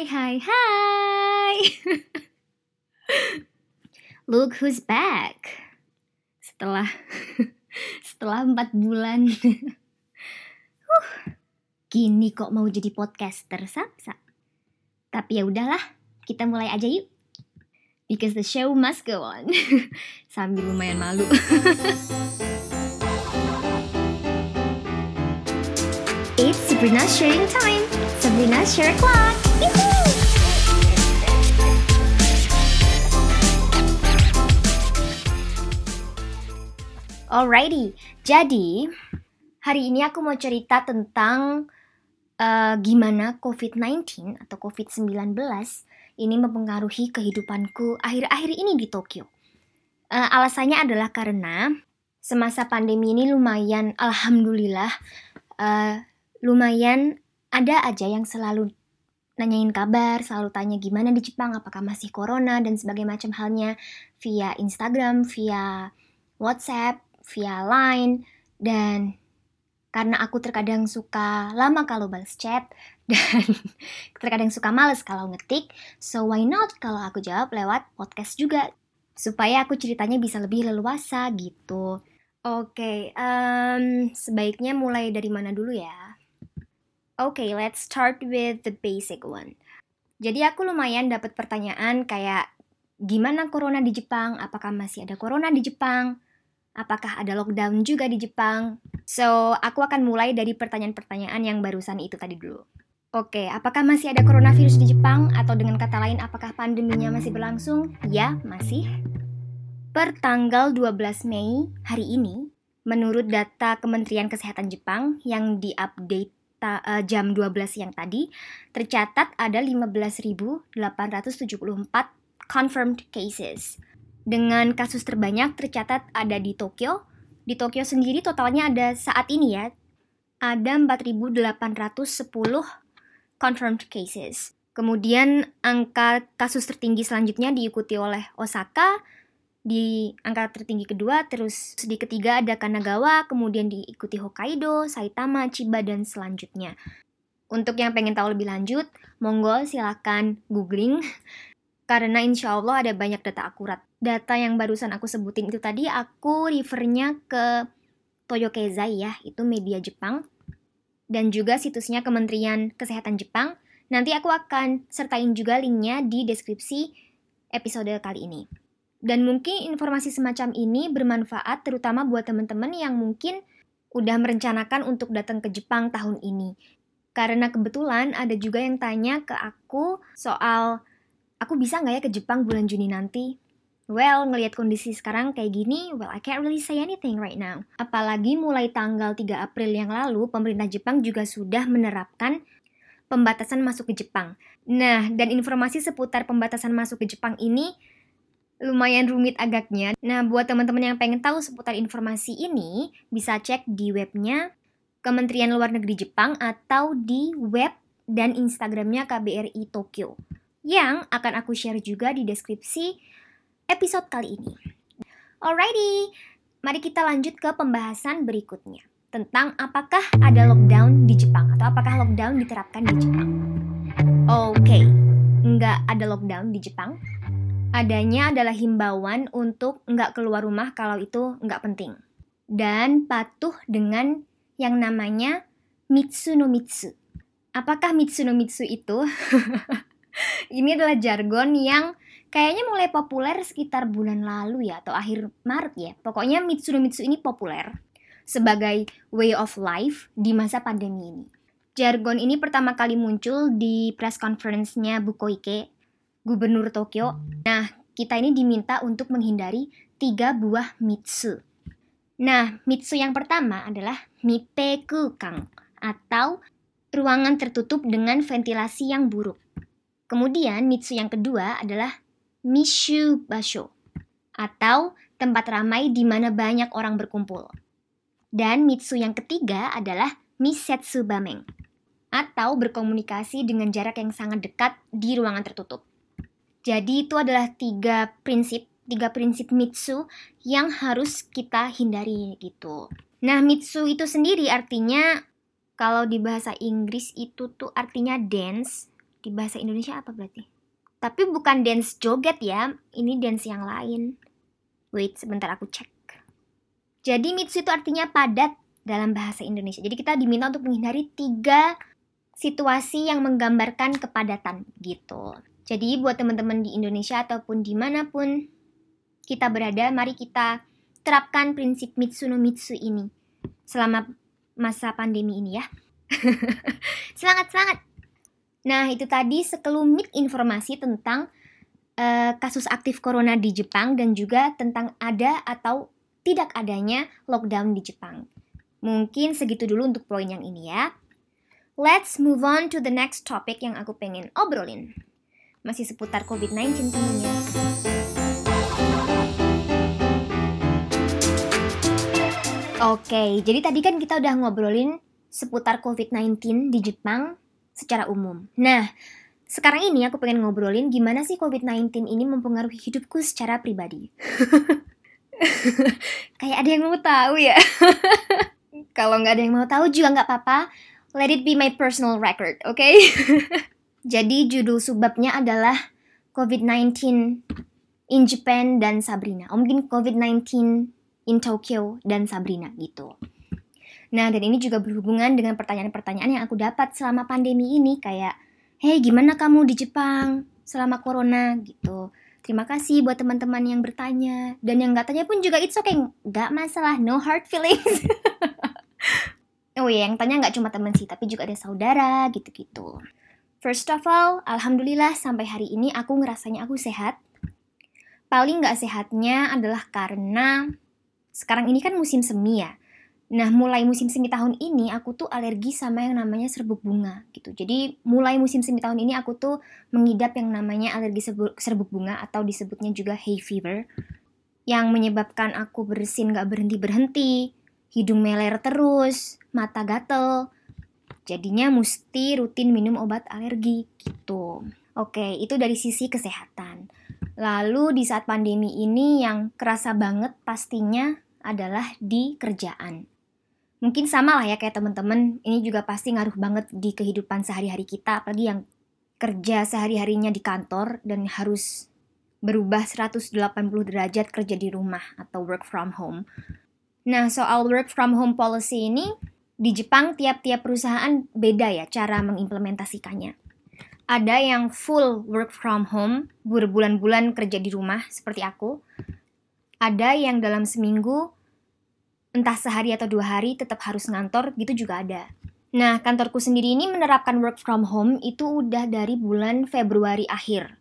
Hai hai hai Look who's back. Setelah Setelah empat bulan. Huh, Gini kok mau jadi podcaster Sapsa. Tapi ya udahlah Kita mulai aja yuk. Because the show must go on. Sambil lumayan malu. It's Sabrina sharing time. Sabrina share clock. Alrighty, jadi hari ini aku mau cerita tentang uh, gimana COVID-19 atau COVID-19 ini mempengaruhi kehidupanku akhir-akhir ini di Tokyo. Uh, alasannya adalah karena semasa pandemi ini lumayan, alhamdulillah, uh, lumayan ada aja yang selalu nanyain kabar, selalu tanya gimana di Jepang, apakah masih corona dan sebagainya macam halnya via Instagram, via WhatsApp, via Line dan karena aku terkadang suka lama kalau balas chat dan terkadang suka males kalau ngetik, so why not kalau aku jawab lewat podcast juga supaya aku ceritanya bisa lebih leluasa gitu. Oke, okay, um, sebaiknya mulai dari mana dulu ya? Okay, let's start with the basic one. Jadi aku lumayan dapat pertanyaan kayak gimana corona di Jepang? Apakah masih ada corona di Jepang? Apakah ada lockdown juga di Jepang? So, aku akan mulai dari pertanyaan-pertanyaan yang barusan itu tadi dulu. Oke, apakah masih ada coronavirus di Jepang? Atau dengan kata lain, apakah pandeminya masih berlangsung? Ya, masih. Per tanggal 12 Mei hari ini, menurut data Kementerian Kesehatan Jepang yang diupdate ta, uh, jam 12 siang tadi, tercatat ada 15.874 confirmed cases. Dengan kasus terbanyak tercatat ada di Tokyo. Di Tokyo sendiri totalnya ada saat ini ya, ada 4.810 confirmed cases. Kemudian angka kasus tertinggi selanjutnya diikuti oleh Osaka di angka tertinggi kedua, terus di ketiga ada Kanagawa, kemudian diikuti Hokkaido, Saitama, Chiba, dan selanjutnya. Untuk yang pengen tahu lebih lanjut, monggo silakan googling, karena insya Allah ada banyak data akurat. Data yang barusan aku sebutin itu tadi, aku refernya ke Toyokezai ya, itu media Jepang, dan juga situsnya Kementerian Kesehatan Jepang. Nanti aku akan sertain juga linknya di deskripsi episode kali ini. Dan mungkin informasi semacam ini bermanfaat terutama buat teman-teman yang mungkin udah merencanakan untuk datang ke Jepang tahun ini. Karena kebetulan ada juga yang tanya ke aku soal aku bisa nggak ya ke Jepang bulan Juni nanti? Well, ngelihat kondisi sekarang kayak gini, well I can't really say anything right now. Apalagi mulai tanggal 3 April yang lalu, pemerintah Jepang juga sudah menerapkan pembatasan masuk ke Jepang. Nah, dan informasi seputar pembatasan masuk ke Jepang ini lumayan rumit agaknya. Nah, buat teman-teman yang pengen tahu seputar informasi ini, bisa cek di webnya Kementerian Luar Negeri Jepang atau di web dan Instagramnya KBRI Tokyo yang akan aku share juga di deskripsi episode kali ini. Alrighty, mari kita lanjut ke pembahasan berikutnya tentang apakah ada lockdown di Jepang atau apakah lockdown diterapkan di Jepang. Oke, okay, nggak ada lockdown di Jepang, Adanya adalah himbauan untuk nggak keluar rumah kalau itu nggak penting. Dan patuh dengan yang namanya Mitsu no Mitsu. Apakah Mitsu no Mitsu itu? Ini adalah jargon yang kayaknya mulai populer sekitar bulan lalu ya atau akhir Maret ya. Pokoknya Mitsu no Mitsu ini populer sebagai way of life di masa pandemi ini. Jargon ini pertama kali muncul di press conference-nya Bukoike Gubernur Tokyo. Nah, kita ini diminta untuk menghindari tiga buah mitsu. Nah, mitsu yang pertama adalah kang atau ruangan tertutup dengan ventilasi yang buruk. Kemudian mitsu yang kedua adalah mishu basho atau tempat ramai di mana banyak orang berkumpul. Dan mitsu yang ketiga adalah misetsu bameng atau berkomunikasi dengan jarak yang sangat dekat di ruangan tertutup. Jadi itu adalah tiga prinsip, tiga prinsip Mitsu yang harus kita hindari gitu. Nah, Mitsu itu sendiri artinya kalau di bahasa Inggris itu tuh artinya dance Di bahasa Indonesia apa berarti? Tapi bukan dance joget ya, ini dance yang lain. Wait, sebentar aku cek. Jadi mitsu itu artinya padat dalam bahasa Indonesia. Jadi kita diminta untuk menghindari tiga situasi yang menggambarkan kepadatan gitu. Jadi buat teman-teman di Indonesia ataupun di mana pun kita berada, mari kita terapkan prinsip Mitsu no Mitsu ini selama masa pandemi ini ya. semangat, semangat! Nah, itu tadi sekelumit informasi tentang uh, kasus aktif corona di Jepang dan juga tentang ada atau tidak adanya lockdown di Jepang. Mungkin segitu dulu untuk poin yang ini ya. Let's move on to the next topic yang aku pengen obrolin. Masih seputar COVID-19 tentunya. Oke, jadi tadi kan kita udah ngobrolin seputar COVID-19 di Jepang secara umum. Nah, sekarang ini aku pengen ngobrolin gimana sih COVID-19 ini mempengaruhi hidupku secara pribadi. Kayak ada yang mau tahu ya? Kalau nggak ada yang mau tahu juga nggak apa-apa. Let it be my personal record, oke? Okay? Jadi judul subbabnya adalah COVID-19 in Japan dan Sabrina. Oh, mungkin COVID-19 in Tokyo dan Sabrina gitu. Nah, dan ini juga berhubungan dengan pertanyaan-pertanyaan yang aku dapat selama pandemi ini kayak, "Hey, gimana kamu di Jepang selama corona?" gitu. Terima kasih buat teman-teman yang bertanya dan yang nggak tanya pun juga it's okay, nggak masalah, no hard feelings. oh iya, yang tanya nggak cuma teman sih, tapi juga ada saudara gitu-gitu. First of all, alhamdulillah sampai hari ini aku ngerasanya aku sehat. Paling nggak sehatnya adalah karena sekarang ini kan musim semi ya. Nah, mulai musim semi tahun ini aku tuh alergi sama yang namanya serbuk bunga gitu. Jadi, mulai musim semi tahun ini aku tuh mengidap yang namanya alergi serbuk bunga atau disebutnya juga hay fever yang menyebabkan aku bersin gak berhenti-berhenti, hidung meler terus, mata gatel. Jadinya mesti rutin minum obat alergi gitu. Oke, itu dari sisi kesehatan. Lalu di saat pandemi ini yang kerasa banget pastinya adalah di kerjaan. Mungkin sama lah ya kayak temen-temen, ini juga pasti ngaruh banget di kehidupan sehari-hari kita, apalagi yang kerja sehari-harinya di kantor dan harus berubah 180 derajat kerja di rumah atau work from home. Nah, soal work from home policy ini, di Jepang tiap-tiap perusahaan beda ya cara mengimplementasikannya. Ada yang full work from home, berbulan-bulan kerja di rumah seperti aku. Ada yang dalam seminggu entah sehari atau dua hari tetap harus ngantor gitu juga ada. Nah, kantorku sendiri ini menerapkan work from home itu udah dari bulan Februari akhir.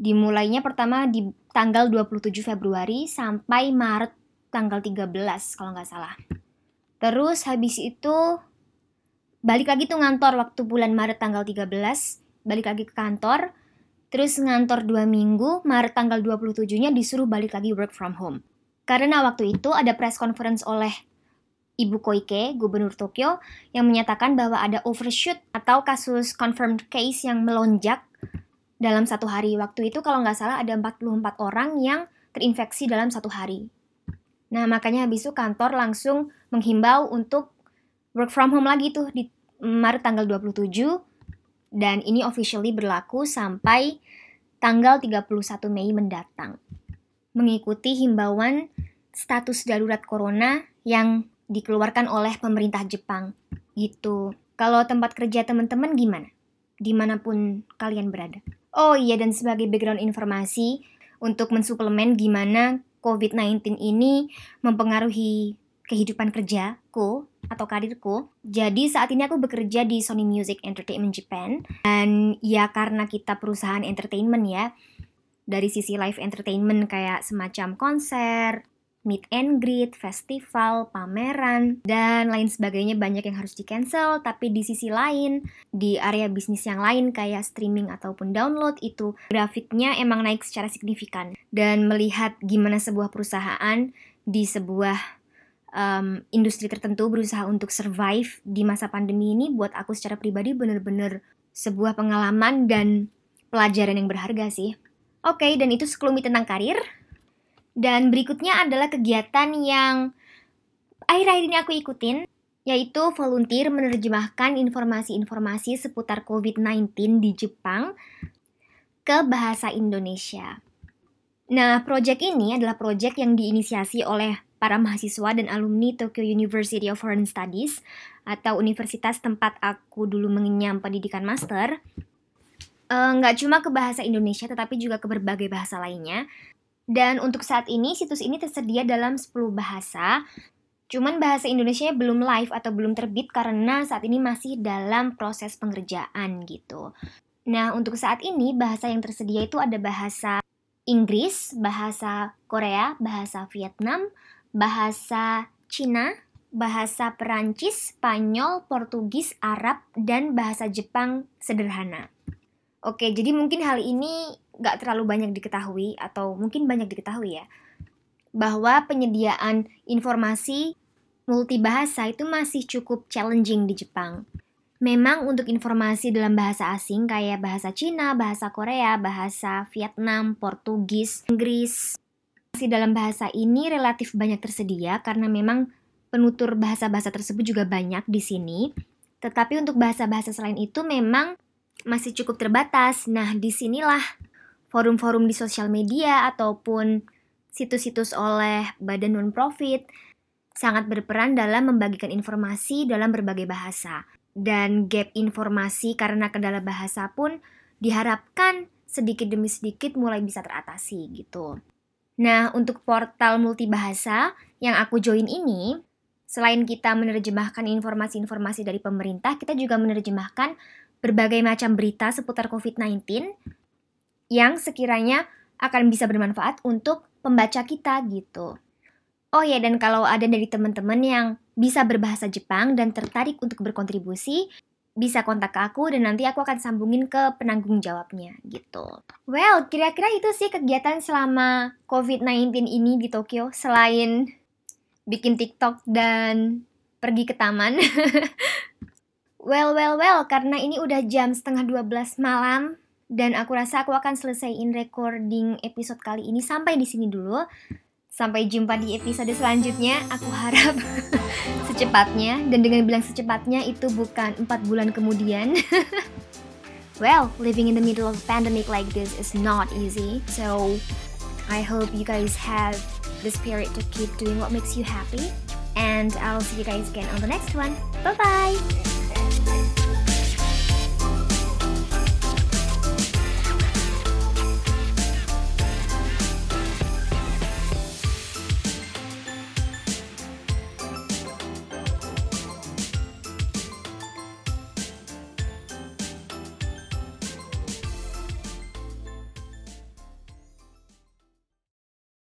Dimulainya pertama di tanggal 27 Februari sampai Maret tanggal 13 kalau nggak salah. Terus habis itu balik lagi tuh ngantor waktu bulan Maret tanggal 13, balik lagi ke kantor, terus ngantor dua minggu, Maret tanggal 27-nya disuruh balik lagi work from home. Karena waktu itu ada press conference oleh Ibu Koike, Gubernur Tokyo, yang menyatakan bahwa ada overshoot atau kasus confirmed case yang melonjak dalam satu hari. Waktu itu kalau nggak salah ada 44 orang yang terinfeksi dalam satu hari. Nah, makanya habis itu kantor langsung menghimbau untuk work from home lagi tuh di Maret tanggal 27 dan ini officially berlaku sampai tanggal 31 Mei mendatang mengikuti himbauan status darurat corona yang dikeluarkan oleh pemerintah Jepang gitu. Kalau tempat kerja teman-teman gimana? Di mana pun kalian berada. Oh iya dan sebagai background informasi untuk mensuplemen gimana COVID-19 ini mempengaruhi kehidupan kerjaku atau karirku. Jadi saat ini aku bekerja di Sony Music Entertainment Japan dan ya karena kita perusahaan entertainment ya, dari sisi live entertainment kayak semacam konser, meet and greet, festival, pameran, dan lain sebagainya banyak yang harus di cancel. Tapi di sisi lain, di area bisnis yang lain kayak streaming ataupun download itu grafiknya emang naik secara signifikan. Dan melihat gimana sebuah perusahaan di sebuah um, industri tertentu berusaha untuk survive di masa pandemi ini buat aku secara pribadi bener-bener sebuah pengalaman dan pelajaran yang berharga sih. Oke, okay, dan itu sekelumit tentang karir. Dan berikutnya adalah kegiatan yang akhir-akhir ini aku ikutin. yaitu volunteer menerjemahkan informasi-informasi seputar COVID-19 di Jepang ke bahasa Indonesia. Nah, proyek ini adalah proyek yang diinisiasi oleh para mahasiswa dan alumni Tokyo University of Foreign Studies atau universitas tempat aku dulu mengenyam pendidikan master. Eh, nggak uh, cuma ke bahasa Indonesia, tetapi juga ke berbagai bahasa lainnya. Dan untuk saat ini, situs ini tersedia dalam 10 bahasa, Cuman bahasa Indonesia belum live atau belum terbit karena saat ini masih dalam proses pengerjaan gitu. Nah, untuk saat ini bahasa yang tersedia itu ada bahasa Inggris, bahasa Korea, bahasa Vietnam, bahasa Cina, bahasa Perancis, Spanyol, Portugis, Arab, dan bahasa Jepang sederhana. Oke, jadi mungkin hal ini nggak terlalu banyak diketahui atau mungkin banyak diketahui ya bahwa penyediaan informasi multibahasa itu masih cukup challenging di Jepang. Memang untuk informasi dalam bahasa asing kayak bahasa Cina, bahasa Korea, bahasa Vietnam, Portugis, Inggris, masih dalam bahasa ini relatif banyak tersedia karena memang penutur bahasa-bahasa tersebut juga banyak di sini. Tetapi untuk bahasa-bahasa selain itu memang masih cukup terbatas. Nah, di sinilah forum-forum di sosial media ataupun situs-situs oleh badan non-profit sangat berperan dalam membagikan informasi dalam berbagai bahasa. Dan gap informasi karena kendala bahasa pun diharapkan sedikit demi sedikit mulai bisa teratasi gitu. Nah, untuk portal multibahasa yang aku join ini, selain kita menerjemahkan informasi-informasi dari pemerintah, kita juga menerjemahkan berbagai macam berita seputar COVID-19 yang sekiranya akan bisa bermanfaat untuk pembaca kita gitu. Oh ya, dan kalau ada dari teman-teman yang bisa berbahasa Jepang dan tertarik untuk berkontribusi, bisa kontak ke aku dan nanti aku akan sambungin ke penanggung jawabnya gitu. Well, kira-kira itu sih kegiatan selama COVID-19 ini di Tokyo selain bikin TikTok dan pergi ke taman. well, well, well, karena ini udah jam setengah 12 malam dan aku rasa aku akan selesaiin recording episode kali ini sampai di sini dulu. Sampai jumpa di episode selanjutnya. Aku harap secepatnya dan dengan bilang secepatnya itu bukan empat bulan kemudian. well, living in the middle of pandemic like this is not easy. So, I hope you guys have the spirit to keep doing what makes you happy. And I'll see you guys again on the next one. Bye bye. Thank you.